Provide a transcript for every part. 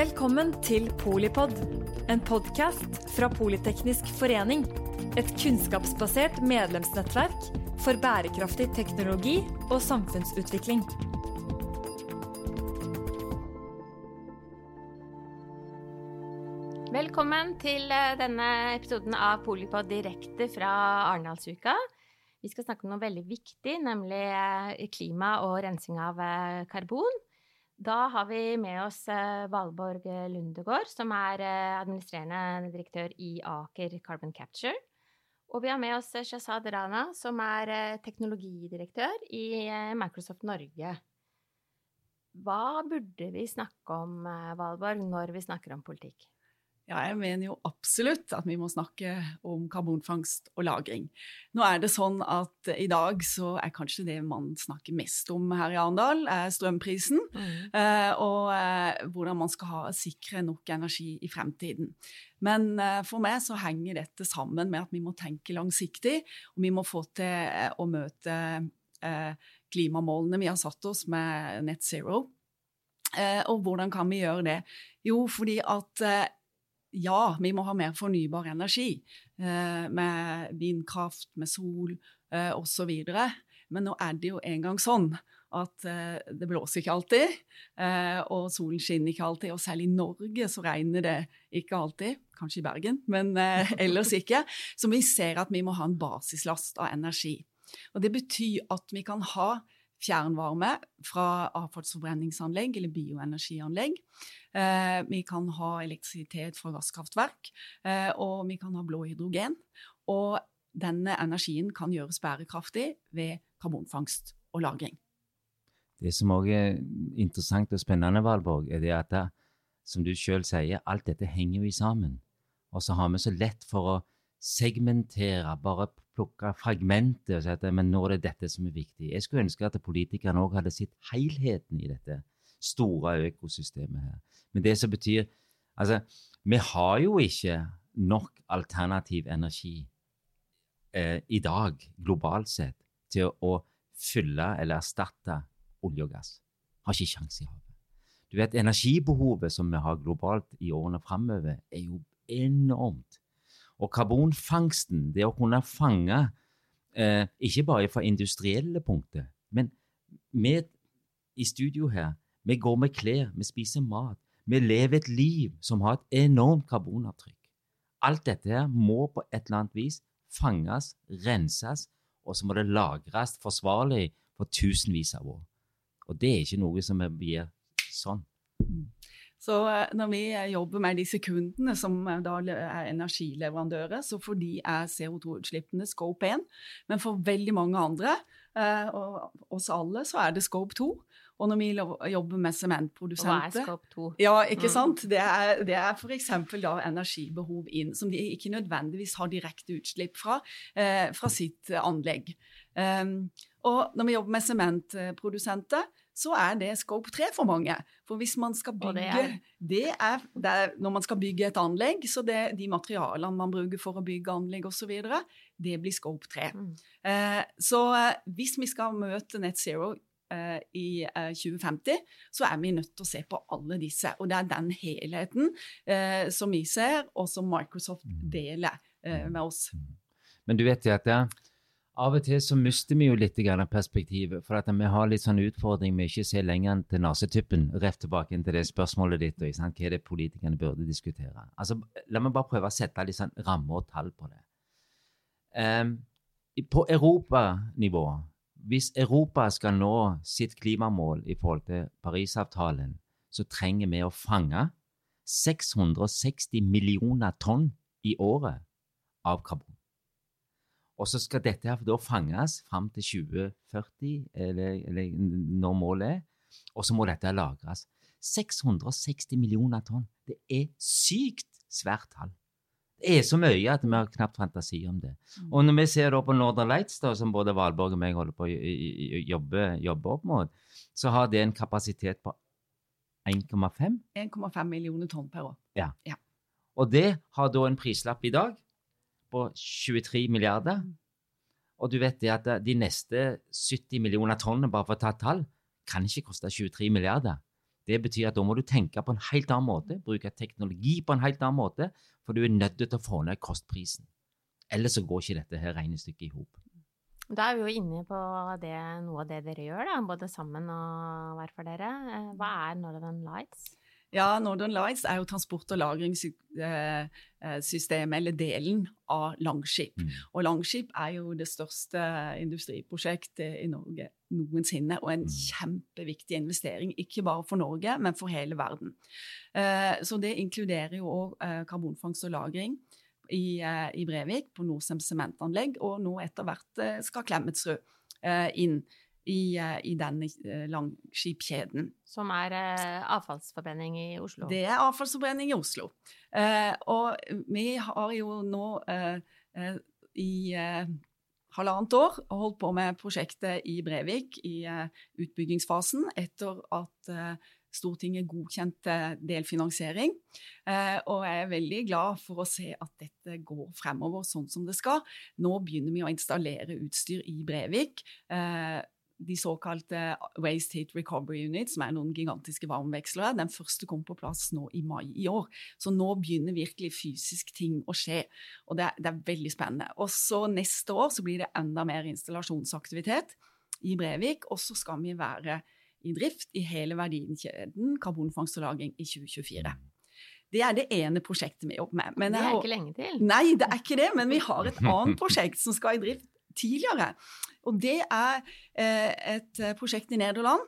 Velkommen til Polipod, en podkast fra Politeknisk forening. Et kunnskapsbasert medlemsnettverk for bærekraftig teknologi og samfunnsutvikling. Velkommen til eh, denne episoden av Polipod direkte fra Arendalsuka. Vi skal snakke om noe veldig viktig, nemlig eh, klima og rensing av eh, karbon. Da har vi med oss Valborg Lundegård, som er administrerende direktør i Aker Carbon Capture. Og vi har med oss Shazad Rana, som er teknologidirektør i Microsoft Norge. Hva burde vi snakke om, Valborg, når vi snakker om politikk? Ja, jeg mener jo absolutt at vi må snakke om karbonfangst og -lagring. Nå er det sånn at i dag så er kanskje det man snakker mest om her i Arendal, er strømprisen. Mm. Eh, og eh, hvordan man skal ha, sikre nok energi i fremtiden. Men eh, for meg så henger dette sammen med at vi må tenke langsiktig, og vi må få til å møte klimamålene vi har satt oss med net zero. Og hvordan kan vi gjøre det? Jo, fordi at ja, vi må ha mer fornybar energi. Eh, med vindkraft, med sol eh, osv. Men nå er det jo engang sånn at eh, det blåser ikke alltid. Og solen skinner ikke alltid. Og selv i Norge så regner det ikke alltid. Kanskje i Bergen, men ellers ikke. Så vi ser at vi må ha en basislast av energi. Og det betyr at vi kan ha fjernvarme fra avfallsforbrenningsanlegg eller bioenergianlegg. Eh, vi kan ha elektrisitet fra gasskraftverk, eh, og vi kan ha blå hydrogen. Og denne energien kan gjøres bærekraftig ved karbonfangst og -lagring. Det som òg er interessant og spennende, Valborg, er det at det, som du sjøl sier, alt dette henger vi sammen. Og så har vi så lett for å segmentere, bare plukke fragmenter og si at men nå er det dette som er viktig. Jeg skulle ønske at politikerne òg hadde sett helheten i dette store økosystemet her. Men det som betyr Altså, vi har jo ikke nok alternativ energi eh, i dag, globalt sett, til å, å fylle eller erstatte olje og gass. Har ikke kjangs i havet. Du vet, Energibehovet som vi har globalt i årene framover, er jo enormt. Og karbonfangsten, det å kunne fange eh, ikke bare fra industrielle punkter, men vi i studio her, vi går med klær, vi spiser mat, vi lever et liv som har et enormt karbonavtrykk. Alt dette her må på et eller annet vis fanges, renses, og så må det lagres forsvarlig for tusenvis av år. Og det er ikke noe som blir sånn. Så eh, når vi eh, jobber med disse kundene, som eh, da er energileverandører, så for de er CO2-utslippene scope 1. Men for veldig mange andre, og oss alle, så er det scope 2. Og når vi jobber med sementprodusenter Hva er scope 2? Ja, ikke mm. sant? Det er, det er f.eks. energibehov inn, som de ikke nødvendigvis har direkte utslipp fra, fra sitt anlegg. Um, og når vi jobber med sementprodusenter, så er det scope 3 for mange. For hvis man skal bygge det er, det er, det er, Når man skal bygge et anlegg, så det, de materialene man bruker for å bygge anlegg osv., det blir scope 3. Mm. Eh, så eh, hvis vi skal møte net zero eh, i 2050, eh, så er vi nødt til å se på alle disse. Og det er den helheten eh, som vi ser, og som Microsoft mm. deler eh, med oss. Mm. Men du vet at det av og til så mister vi jo litt perspektivet. For vi har litt sånn utfordring med ikke se lenger enn til nasetuppen. Rett tilbake til det spørsmålet ditt. Og, sant, hva er det politikerne burde diskutere? Altså, La meg bare prøve å sette litt sånn rammer og tall på det. Um, på europanivå, hvis Europa skal nå sitt klimamål i forhold til Parisavtalen, så trenger vi å fange 660 millioner tonn i året av karbon. Og så skal dette her da fanges fram til 2040, eller, eller når målet er. Og så må dette lagres. 660 millioner tonn. Det er sykt svært tall. Det er så mye at vi har knapt fantasi om det. Mm. Og når vi ser på Northern Lights, da, som både Valborg og meg holder på å jobbe, jobbe opp mot, så har det en kapasitet på 1,5 1,5 millioner tonn per år. Ja. ja. Og det har da en prislapp i dag på 23 milliarder. Og du vet det at de neste 70 millioner tonn, bare for å ta et tall, kan ikke koste 23 milliarder. Det betyr at da må du tenke på en helt annen måte, bruke teknologi på en helt annen måte, for du er nødt til å få ned kostprisen. Ellers så går ikke dette her regnestykket i hop. Da er vi jo inne på det, noe av det dere gjør, da, både sammen og hver for dere. Eh, hva er Northern Lights? Ja, Northern Lights er jo transport- og lagringssystemet, eller delen av Langskip. Mm. Og Langskip er jo det største industriprosjektet i Norge noensinne, og en Mm. kjempeviktig investering, ikke bare for Norge, men for hele verden. Eh, Så det inkluderer jo òg karbonfangst og -lagring i, eh, i Brevik, på Norcem sementanlegg, og nå etter hvert eh, skal Klemetsrud eh, inn i, eh, i denne eh, Langskipkjeden. Som er eh, avfallsforbrenning i Oslo. Det er avfallsforbrenning i Oslo. Eh, og vi har jo nå i halvannet år holdt på med prosjektet i Brevik i utbyggingsfasen etter at Stortinget godkjente delfinansiering. Eh, og jeg er veldig glad for å se at dette går fremover sånn som det skal. Nå begynner vi å installere utstyr i Brevik. De såkalte Waste Heat Recovery Units, som er noen gigantiske varmevekslere. Den første kom på plass nå i mai i år. Så nå begynner virkelig fysisk ting å skje. Og det er, det er veldig spennende. Og så neste år så blir det enda mer installasjonsaktivitet i Brevik. Og så skal vi være i drift i hele verdikjeden karbonfangst og -lagring i 2024. Det er det ene prosjektet vi jobber med. Men det er ikke lenge til. Nei, det er ikke det, men vi har et annet prosjekt som skal i drift tidligere. Og det er eh, et eh, prosjekt i Nederland.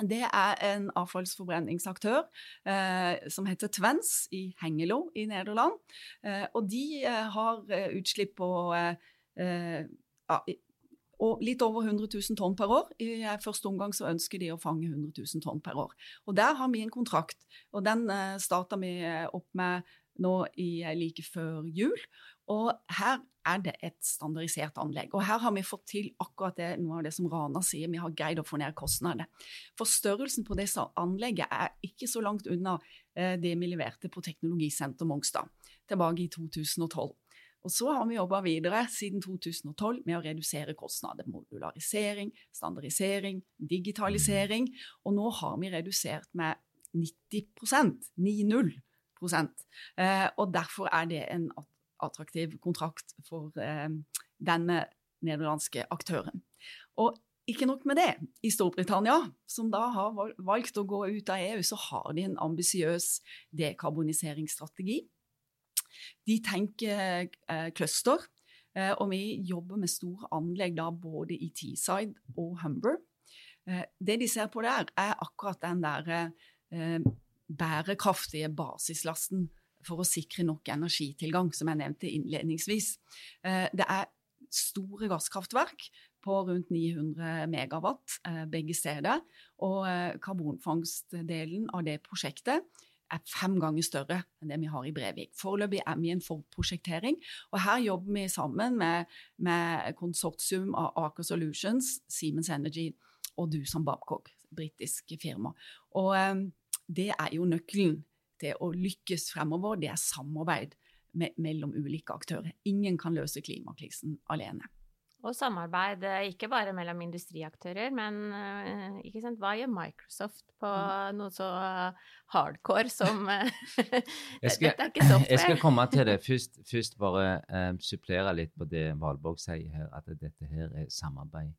Det er en avfallsforbrenningsaktør eh, som heter Twens i Hengelo i Nederland. Eh, og de eh, har eh, utslipp på ja, litt over 100 000 tonn per år. I første omgang så ønsker de å fange 100 000 tonn per år. Og der har vi en kontrakt, og den eh, starta vi opp med nå i, like før jul. Og her er det et standardisert anlegg. Og her har vi fått til akkurat det, noe av det som Rana sier, vi har greid å få ned kostnadene. For størrelsen på det anlegget er ikke så langt unna eh, det vi leverte på Teknologisenter Mongstad tilbake i 2012. Og så har vi jobba videre siden 2012 med å redusere kostnader. Modularisering, standardisering, digitalisering. Og nå har vi redusert med 90 9-0 eh, Og derfor er det en attraktiv kontrakt for eh, denne nederlandske aktøren. Og ikke nok med det. I Storbritannia, som da har valgt å gå ut av EU, så har de en ambisiøs dekarboniseringsstrategi. De tenker eh, cluster, eh, og vi jobber med store anlegg da både i Teesside og Humber. Eh, det de ser på der, er akkurat den der eh, bærekraftige basislasten for å sikre nok energitilgang, som jeg nevnte innledningsvis. Eh, det er store gasskraftverk på rundt 900 megawatt eh, begge steder, og eh, karbonfangstdelen av det prosjektet er fem ganger større enn det vi har i Brevik. Foreløpig er vi i en forprosjektering, og her jobber vi sammen med, med konsortium av Aker Solutions, Siemens Energy og Doosan Babcock, britisk firma. Og det er jo nøkkelen til å lykkes fremover, det er samarbeid me mellom ulike aktører. Ingen kan løse klimakrisen alene. Og samarbeid eh, ikke bare mellom industriaktører, men eh, ikke sant? hva gjør Microsoft på Mm. noe så hardcore som eh, skal, Dette er ikke software. jeg skal komme til det. Først, først bare um, supplere litt på det Valborg sier her, at dette her er samarbeid.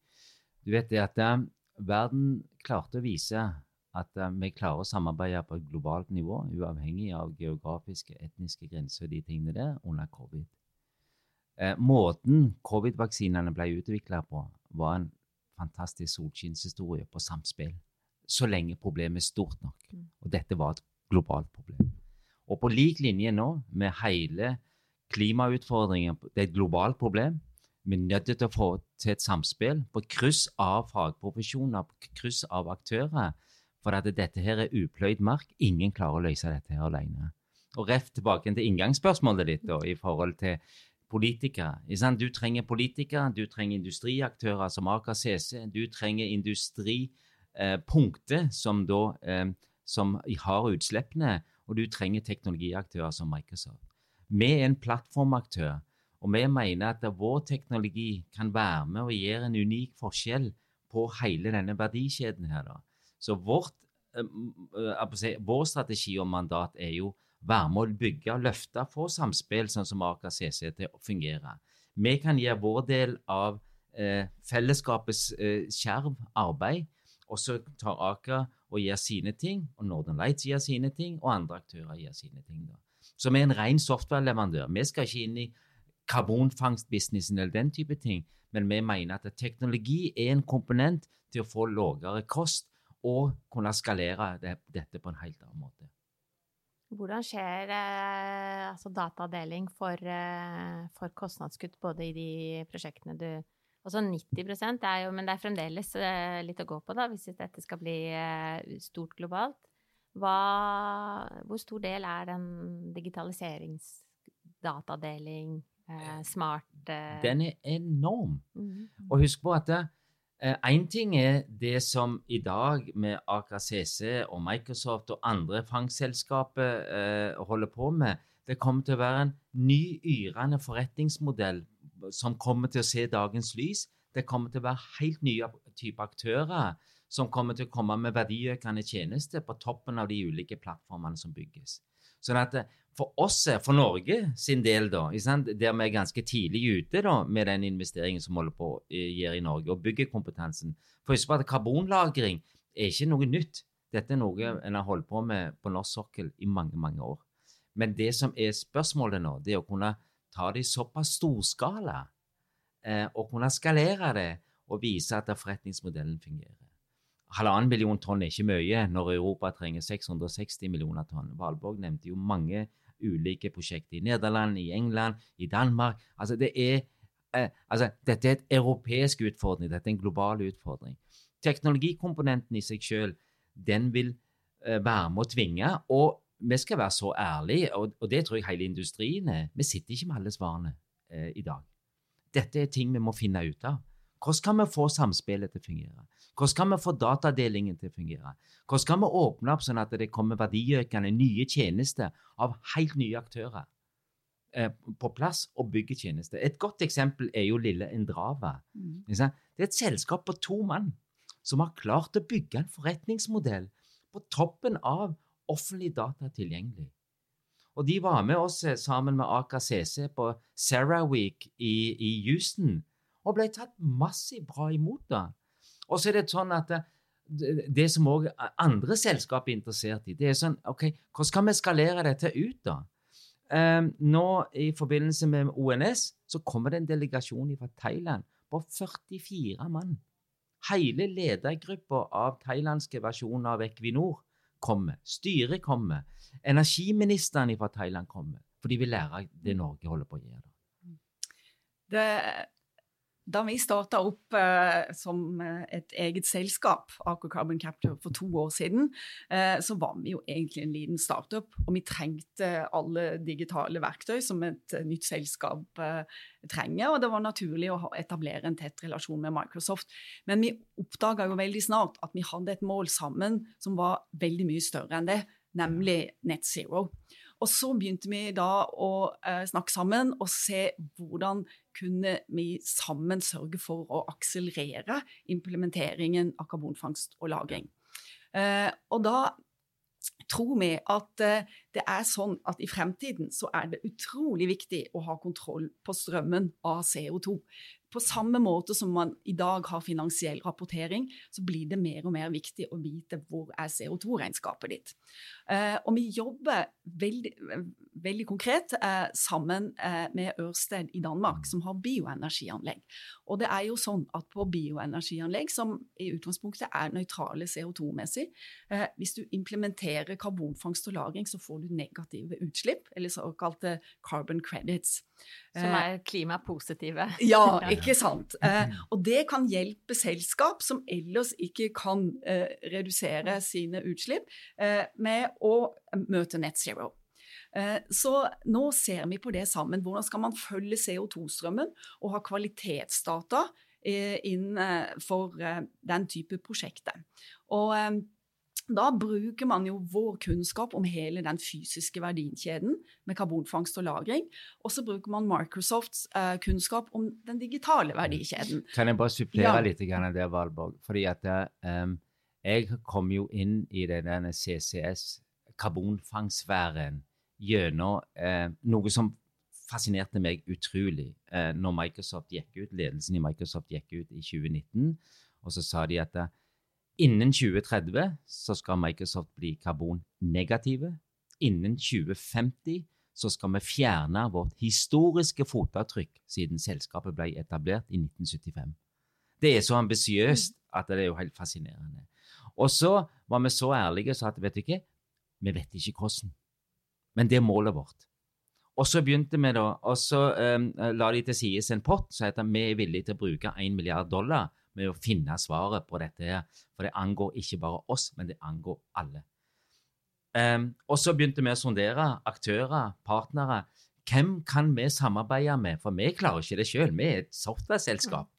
Du vet det at um, verden klarte å vise at eh, vi klarer å samarbeide på et globalt nivå, uavhengig av geografiske, etniske grenser og de tingene der, under covid. Eh, måten covid-vaksinene ble utvikla på, var en fantastisk solskinnshistorie på samspill. Så lenge problemet er stort nok. Mm. Og dette var et globalt problem. Og på lik linje nå med hele klimautfordringen, det er et globalt problem. Vi er nødt til å få til et samspill på kryss av fagprofesjoner, på kryss av aktører. For at dette her er upløyd mark. Ingen klarer å løse dette her alene. Og rett tilbake til inngangsspørsmålet ditt da, i forhold til politikere. Du trenger politikere, du trenger industriaktører som Aker CC, du trenger industripunkter som, da, eh, som har utslippene, og du trenger teknologiaktører som Microsoft. Vi er en plattformaktør, og vi mener at vår teknologi kan være med og gjøre en unik forskjell på hele denne verdikjeden her. da. Så vårt si, Vår strategi og mandat er jo være med å bygge og løfte, få samspill sånn som Aker CC til å fungere. Vi kan gjøre vår del av eh, fellesskapets eh, skjerv arbeid, og så tar Aker og gjør sine ting, og Northern Lights gjør sine ting, og andre aktører gjør sine ting. Da. Så vi er en ren software-leverandør. Vi skal ikke inn i karbonfangstbusinessen eller den type ting, men vi mener at teknologi er en komponent til å få lavere kost og kunne skalere det, dette på en helt annen måte. Hvordan skjer eh, altså datadeling for, eh, for, kostnadskutt både i de prosjektene du Altså 90 er jo Men det er fremdeles eh, litt å gå på, da, hvis dette skal bli eh, stort globalt. Hva, hvor stor del er den digitaliseringsdatadeling, eh, smart eh? Den er enorm. Mm. Og husk på at Én eh, ting er det som i dag med Aker CC og Microsoft og andre fangstselskaper eh, holder på med. Det kommer til å være en ny, yrende forretningsmodell som kommer til å se dagens lys. Det kommer til å være helt nye typer aktører som kommer til å komme med verdiøkende tjenester på toppen av de ulike plattformene som bygges. Sånn at eh, for oss, eh, for Norge sin del, da, der vi er ganske tidlig ute da, med den investeringen som holder på å eh, gjøre i Norge, og bygger kompetansen For husk på at karbonlagring er ikke noe nytt. Dette er noe en har holdt på med på norsk sokkel i mange, mange år. Men det som er spørsmålet nå, det er å kunne ta det i såpass storskala eh, og kunne skalere det og vise at forretningsmodellen fungerer. Halvannen million tonn er ikke mye når Europa trenger 660 millioner tonn. Valborg nevnte jo mange ulike prosjekter i Nederland, i England, i Danmark. Altså, det er, eh, altså, dette er et europeisk utfordring, dette er en global utfordring. Teknologikomponenten i seg selv, den vil eh, være med å tvinge. Og vi skal være så ærlige, og, og, det tror jeg hele industrien er. Vi sitter ikke med alle svarene eh, i dag. Dette er ting vi må finne ut av. Hvordan kan vi få samspillet til å fungere? Hvordan kan vi få datadelingen til å fungere? Hvordan kan vi åpne opp sånn at det kommer verdiøkende nye tjenester av helt nye aktører eh, på plass og bygger tjenester? Et godt eksempel er jo lille Endrava. Mm. Det er et selskap på to mann som har klart å bygge en forretningsmodell på toppen av offentlig data tilgjengelig. Og de var med oss eh, sammen med Aker CC på Sarah Week i, i Houston og ble tatt massivt bra imot. da. Og så er det sånn at det, det som òg andre selskap er interessert i, det er sånn OK, hvordan skal vi skalere dette ut, da? Um, nå i forbindelse med ONS så kommer det en delegasjon fra Thailand på 44 mann. Hele ledergruppa av thailandske versjoner av Equinor kommer. Styret kommer. Energiministeren fra Thailand kommer. For de vil lære det Norge holder på å gjøre. Det da vi starta opp eh, som eh, et eget selskap, Aker Carbon Capture, for to år siden, eh, så var vi jo egentlig en liten startup. Og vi trengte alle digitale verktøy som et eh, nytt selskap eh, trenger. Og det var naturlig å etablere en tett relasjon med Microsoft. Men vi oppdaga jo veldig snart at vi hadde et mål sammen som var veldig mye større enn det, nemlig net zero. Og så begynte vi da å eh, snakke sammen og se hvordan kunne vi sammen sørge for å akselerere implementeringen av karbonfangst og -lagring. Eh, og da tror vi at eh, det er sånn at i fremtiden så er det utrolig viktig å ha kontroll på strømmen av CO2 på samme måte som man i dag har finansiell rapportering, så blir det mer og mer viktig å vite hvor er CO2-regnskapet ditt. Eh, og vi jobber veldig, veldig konkret eh, sammen eh, med Ørsted i Danmark, som har bioenergianlegg. Og det er jo sånn at på bioenergianlegg, som i utgangspunktet er nøytrale CO2-messig, eh, hvis du implementerer karbonfangst og -lagring, så får du negative utslipp, eller såkalte carbon credits. Som eh, er klimapositive. Ja, ikke sant. Eh, og det kan hjelpe selskap som ellers ikke kan eh, redusere sine utslipp, med å møte net zero. Eh, så nå ser vi på det sammen. Hvordan skal man følge CO2-strømmen og ha kvalitetsdata eh, inn for den type prosjekter. Og da bruker man jo vår kunnskap om hele den fysiske verdikjeden med karbonfangst og -lagring. Og så bruker man Microsofts uh, kunnskap om den digitale verdikjeden. Kan jeg bare supplere ja. litt der, Valborg? Fordi at um, Jeg kom jo inn i denne CCS, karbonfangstsfæren, gjennom eh, noe som fascinerte meg utrolig eh, når Microsoft gikk ut, ledelsen i Microsoft gikk ut i 2019. Og så sa de at eh, innen 2030 så skal Microsoft bli karbonnegative. Innen 2050 så skal vi fjerne vårt historiske fotavtrykk siden selskapet ble etablert i 1975. Det er så ambisiøst at det er jo helt fascinerende. Og så var vi så ærlige og sa at vet du ikke, vi vet ikke hvordan, men det er målet vårt. Og så begynte vi da, og så um, la de til side en pott så heter vi er villige til å bruke 1 milliard dollar med å finne svaret på dette. her, For det angår ikke bare oss, men det angår alle. Um, og så begynte vi å sondere aktører, partnere. Hvem kan vi samarbeide med? For vi klarer ikke det sjøl. Vi er et software-selskap.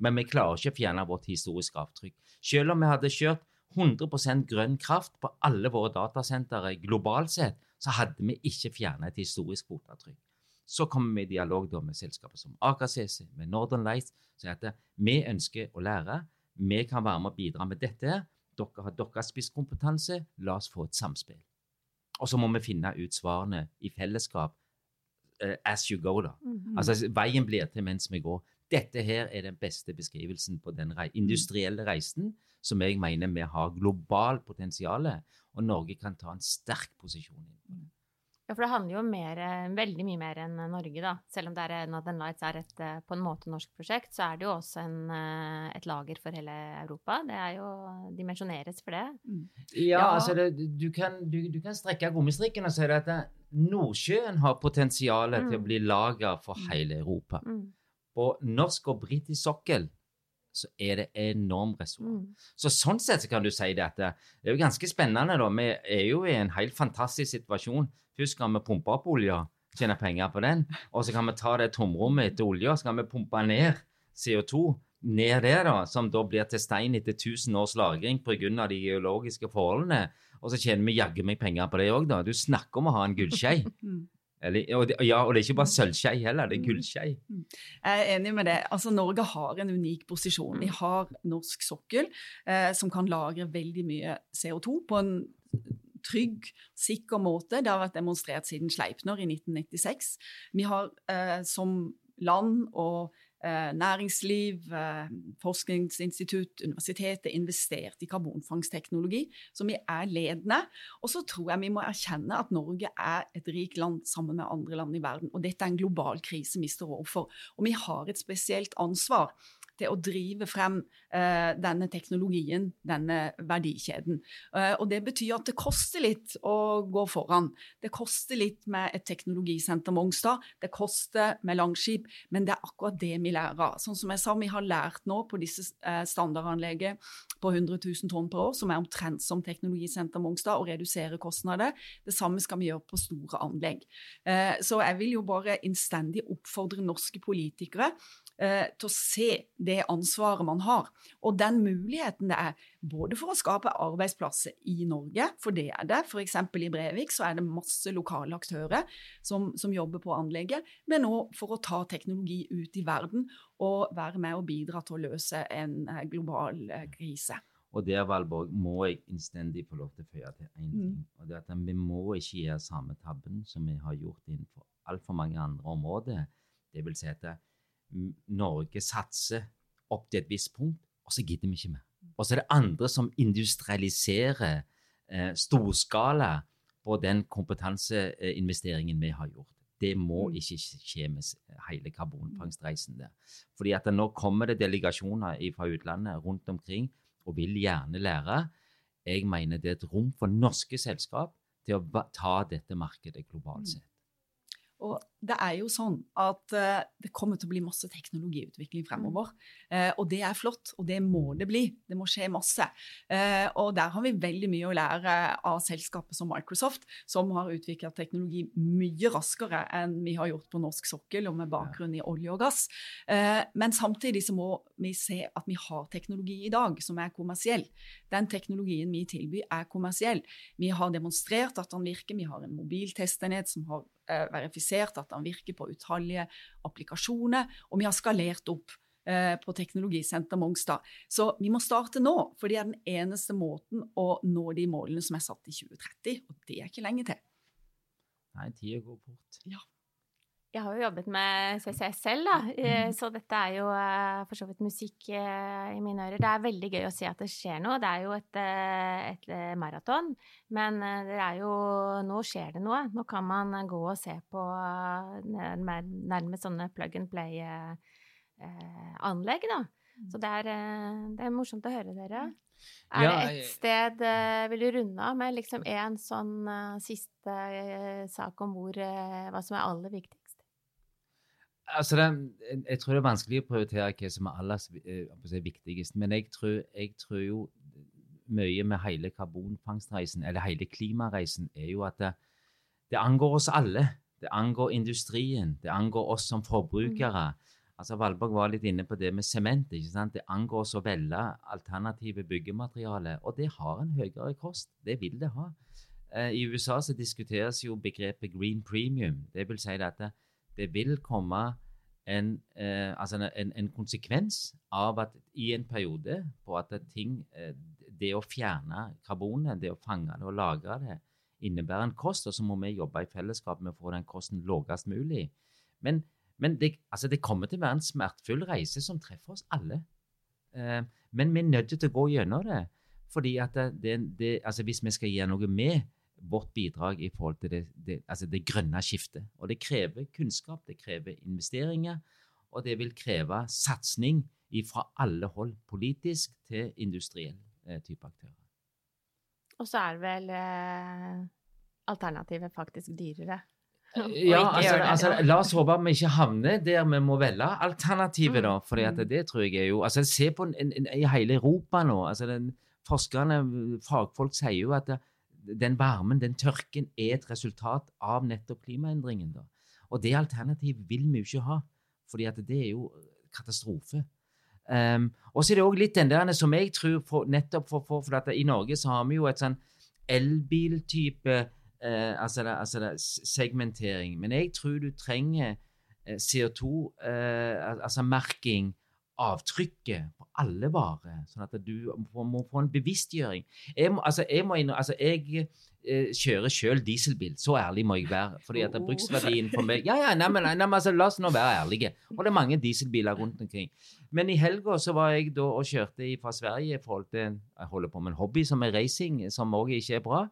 Men vi klarer ikke å fjerne vårt historiske avtrykk. Selv om vi hadde kjørt 100% grønn kraft på alle våre datasentre globalt sett, så hadde vi ikke fjernet et historisk fotavtrykk. Så kommer vi i dialog med selskaper som AKCC, med Northern Lights, som sier at vi ønsker å lære. Vi kan være med og bidra med dette dere har deres spisskompetanse, la oss få et samspill. Og så må vi finne ut svarene i fellesskap uh, as you go, da. Mm -hmm. Altså veien blir til mens vi går. Dette her er den beste beskrivelsen på den industrielle reisen som jeg mener vi har globalt potensial, og Norge kan ta en sterk posisjon innenfor. Ja, for det handler jo mer, veldig mye mer enn Norge, da. Selv om det er, Northern Lights er et eh, på en måte norsk prosjekt, så er det jo også en, eh, et lager for hele Europa. Det er jo dimensjoneres for det. Mm. Ja, ja. altså det, du, kan, du, du, kan, strekke gummistrikken og si at Nordsjøen har potensial mm. til å mm. bli lager for mm. hele Europa. Mm. På norsk og britisk sokkel så er det enorm ressurs. Mm. Så sånn sett så kan du si det at det er jo ganske spennende. da. Vi er jo i en helt fantastisk situasjon. Først skal vi pumpe opp olja, tjene penger på den. Og så kan vi ta det tomrommet etter olja, så kan vi pumpe ned CO2 ned der, da, som da blir til stein etter 1000 års lagring pga. de geologiske forholdene. Og så tjener vi jaggu meg penger på det òg, da. Du snakker om å ha en gullskje. Eller, og det, ja, og det er ikke bare sølvskei heller, det er gullskei. Jeg er enig med det. Altså, Norge har en unik posisjon. Vi har norsk sokkel eh, som kan lagre veldig mye CO2 på en trygg, sikker måte. Det har vært demonstrert siden Sleipner i 1996. Vi har eh, som land og næringsliv, eh, forskningsinstitutt, universitetet investert i karbonfangstteknologi, så vi er ledende. Og så tror jeg vi må erkjenne at Norge er et rikt land sammen med andre land i verden. Og dette er en global krise vi står overfor. Og vi har et spesielt ansvar til å drive frem uh, denne teknologien, denne verdikjeden. Uh, og det betyr at det koster litt å gå foran. Det koster litt med et teknologisenter Mongstad, det koster med Langskip, men det er akkurat det vi lærer av. Sånn som jeg sa, vi har lært nå på disse uh, standardanlegget på 100 000 tonn per år, som er omtrent som teknologisenter Mongstad, å redusere kostnader. Det samme skal vi gjøre på store anlegg. så jeg vil jo bare innstendig oppfordre norske politikere Eh, til å se det ansvaret man har, og den muligheten det er både for å skape arbeidsplasser i Norge, for det er det, f.eks. i Brevik så er det masse lokale aktører som, som jobber på anlegget, men òg for å ta teknologi ut i verden og være med og bidra til å løse en eh, global eh, krise. Og der, Valborg, må jeg innstendig få lov til å føye til én ting. Mm. og det er at Vi må ikke gjøre samme tabben som vi har gjort innenfor altfor mange andre områder. Det vil si at Norge satser opp til et visst punkt, og så gidder vi ikke mer. Og så er det andre som industrialiserer eh, storskala på den kompetanseinvesteringen vi har gjort. Det må mm. ikke skje med hele karbonfangstreisen der. Fordi at nå kommer det delegasjoner fra utlandet rundt omkring og vil gjerne lære. Jeg mener det er et rom for norske selskap til å ta dette markedet globalt mm. sett. Og det er jo sånn at uh, det kommer til å bli masse teknologiutvikling fremover. Uh, og det er flott, og det må det bli. Det må skje masse. Uh, og der har vi veldig mye å lære av selskapet som Microsoft, som har utvikla teknologi mye raskere enn vi har gjort på norsk sokkel og med bakgrunn i olje og gass. men samtidig så må vi se at vi har teknologi i dag som er kommersiell. Den teknologien vi tilbyr, er kommersiell. Vi har demonstrert at den virker. Vi har en mobiltestenhet som har verifisert at den virker på utallige applikasjoner, og vi har skalert opp eh, på Teknologisenter Mongstad. Så vi må starte nå, for det er den eneste måten å nå de målene som er satt i 2030. Og det er ikke lenge til. Nei, tida går fort. Ja. Jeg har jo jobbet med CCS selv, da, eh, så dette er jo eh, for så vidt musikk eh, i mine ører. Det er veldig gøy å se at det skjer noe. Det er jo et, et maraton, men det er jo Nå skjer det noe. Nå kan man gå og se på nærmest sånne plug and play-anlegg, da. Så det er, det er morsomt å høre dere. Er det ett sted Vil du runde av med liksom en sånn siste sak om hvor, hva som er aller viktigst? Altså det, jeg tror det er vanskelig å prioritere hva som er aller eh, viktigst. Men jeg tror, jeg tror, jo mye med hele karbonfangstreisen, eller hele klimareisen, er jo at det, det, angår oss alle. Det angår industrien. Det angår oss som forbrukere. Mm. Altså Valborg var litt inne på det med sement. ikke sant? Det angår oss å velge alternative byggematerialer. Og det har en høyere kost. Det vil det ha. Eh, I USA så diskuteres jo begrepet green premium. Det vil si at det, vil komme en, eh, altså en, en, konsekvens av at i en periode på at ting eh, Det å fjerne karbonet, det å fange det og lagre det, innebærer en kost, og så må vi jobbe i fellesskap med å få den kosten lavest mulig. Men, men det, altså det, kommer til å være en smertefull reise som treffer oss alle. Eh, men vi er nødt til å gå gjennom det. fordi at det, altså Hvis vi skal gjøre noe med vårt bidrag i forhold til det, det, altså det, grønne skiftet. Og det krever kunnskap, det krever investeringer, og det vil kreve satsing fra alle hold, politisk til industriell eh, type aktører. Og så er vel eh, alternativet faktisk dyrere. Eh, ja, altså, altså, la oss håpe vi ikke havner der vi må velge alternativet, da. For mm. det tror jeg er jo altså Se på en, en, i hele Europa nå. altså den, Forskerne, fagfolk, sier jo at det, den varmen, den tørken, er et resultat av nettopp klimaendringen. Da. Og det alternativet vil vi jo ikke ha, fordi det er jo katastrofe. Um, og så er det òg litt den der som jeg tror for, nettopp for, for, for at I Norge så har vi jo et sånn elbiltype uh, altså, altså segmentering. Men jeg tror du trenger uh, CO2-merking uh, altså avtrykket på alle varer, sånn at du må få en bevisstgjøring. Jeg, må, altså, jeg, må, altså, jeg eh, kjører sjøl dieselbil, så ærlig må jeg være. fordi at bruksverdien for meg Ja, ja, nei, men, nei, men altså, La oss nå være ærlige. Og det er mange dieselbiler rundt omkring. Men i helga så var jeg da og kjørte fra Sverige i forhold til Jeg holder på med en hobby som er racing, som òg ikke er bra.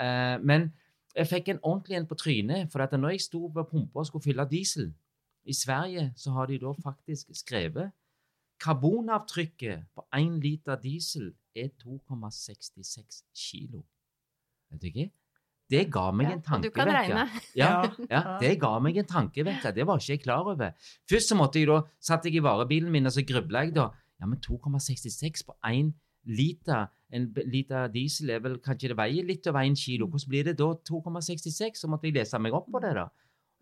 Eh, men jeg fikk en ordentlig en på trynet, for at når jeg sto ved pumpa og skulle fylle diesel i Sverige så har de da faktisk skrevet Karbonavtrykket på én liter diesel er 2,66 kilo. Vet du ikke? Det ga meg en tankevekker. Ja, ja, det ga meg en tankevekker. Det var ikke jeg klar over. Først så måtte jeg da, satt jeg i varebilen min og så grubla jeg da. Ja, men 2,66 på én liter En liter diesel er vel kanskje det veier litt over én kilo. Hvordan blir det da 2,66? Så måtte jeg lese meg opp på det. da.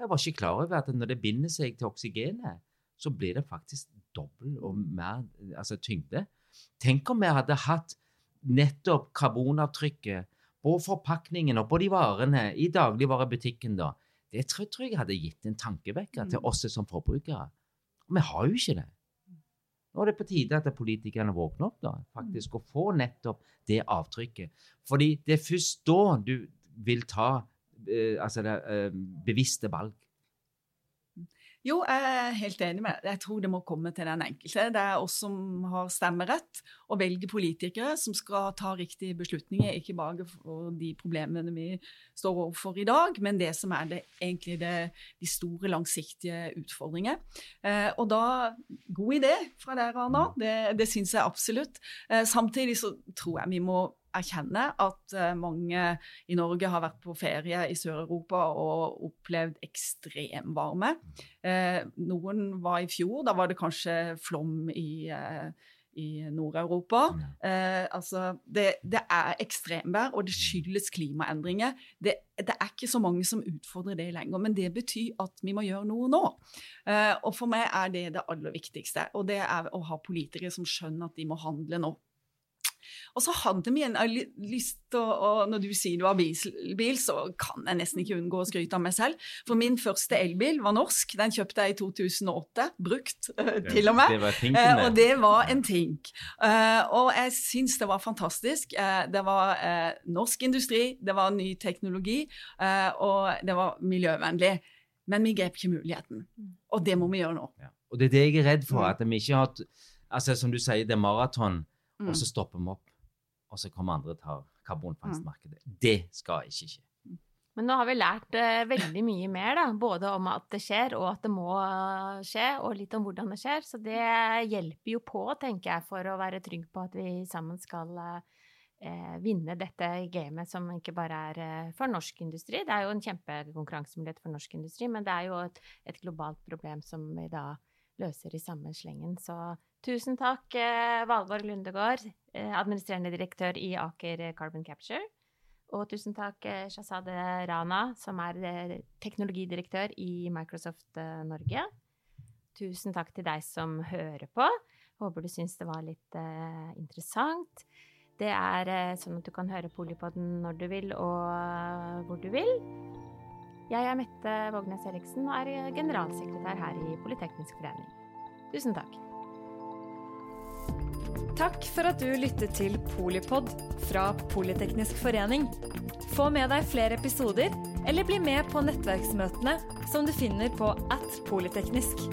Jeg var ikke klar over at når det binder seg til oksygenet, så blir det faktisk dobbelt og mer altså, tyngde. Tenk om vi hadde hatt nettopp karbonavtrykket på forpakningen og på de varene i dagligvarebutikken. da. Det tror, tror jeg hadde gitt en tankevekker til mm. oss som forbrukere. Og vi har jo ikke det. Nå er det på tide at politikerne våkner opp da, faktisk, og får nettopp det avtrykket. Fordi det er først da du vil ta eh, altså det, eh, bevisste valg. Jo, jeg er helt enig med deg. Jeg tror det må komme til den enkelte. Det er oss som har stemmerett, og velger politikere som skal ta riktige beslutninger. Ikke bare for de problemene vi står overfor i dag, men det som er det, egentlig det, de store, langsiktige utfordringer. Eh, og da God idé fra dere, Anna. Det, det syns jeg absolutt. Eh, samtidig så tror jeg vi må erkjenne at eh, mange i Norge har vært på ferie i Sør-Europa og opplevd ekstremvarme. Eh, noen var i fjor, da var det kanskje flom i, eh, i Nord-Europa. Eh, altså, det, det, er ekstremvær, og det skyldes klimaendringer. Det, det, er ikke så mange som utfordrer det lenger, men det betyr at vi må gjøre noe nå. Eh, og for meg er det det aller viktigste, og det er å ha politikere som skjønner at de må handle nå. Og så hadde vi en lyst til å Når du sier du har bil, så kan jeg nesten ikke unngå å skryte av meg selv. For min første elbil var norsk. Den kjøpte jeg i 2008. Brukt, uh, til og med. Det var uh, og det var en Tink. Uh, og jeg syns det var fantastisk. det var norsk industri, det var ny teknologi, og det var miljøvennlig. Men vi grep ikke muligheten. Og det må vi gjøre nå. Ja. Og det er det jeg er redd for. Mm. At vi ikke har hatt altså Som du sier, det er maraton, mm. og så stopper vi opp. Og så kommer andre og tar karbonfangstmarkedet. Mm. Det skal ikke skje. Men nå har vi lært uh, veldig mye mer, da. Både om at det skjer, og at det må skje, og litt om hvordan det skjer. Så det hjelper jo på, tenker jeg, for å være trygg på at vi sammen skal uh, eh, vinne dette gamet, som ikke bare er eh, for norsk industri. Det er jo en kjempekonkurransemulighet for norsk industri, men det er jo et, et, globalt problem som vi da løser i samme slengen. Så tusen takk, eh, Valborg Lundegård, eh, administrerende direktør i Aker Carbon Capture. Og tusen takk, eh, Shazade Rana, som er teknologidirektør i Microsoft Norge. Tusen takk til deg som hører på. Håper du syns det var litt interessant. Det er uh, sånn at du kan høre Polipodden når du vil og hvor du vil. Jeg er Mette Vågnes Eriksen og er generalsekretær her i Politeknisk forening. Tusen takk. Takk for at du lyttet til Polipod fra Politeknisk forening. Få med deg flere episoder, eller bli med på nettverksmøtene som du finner på at polyteknisk.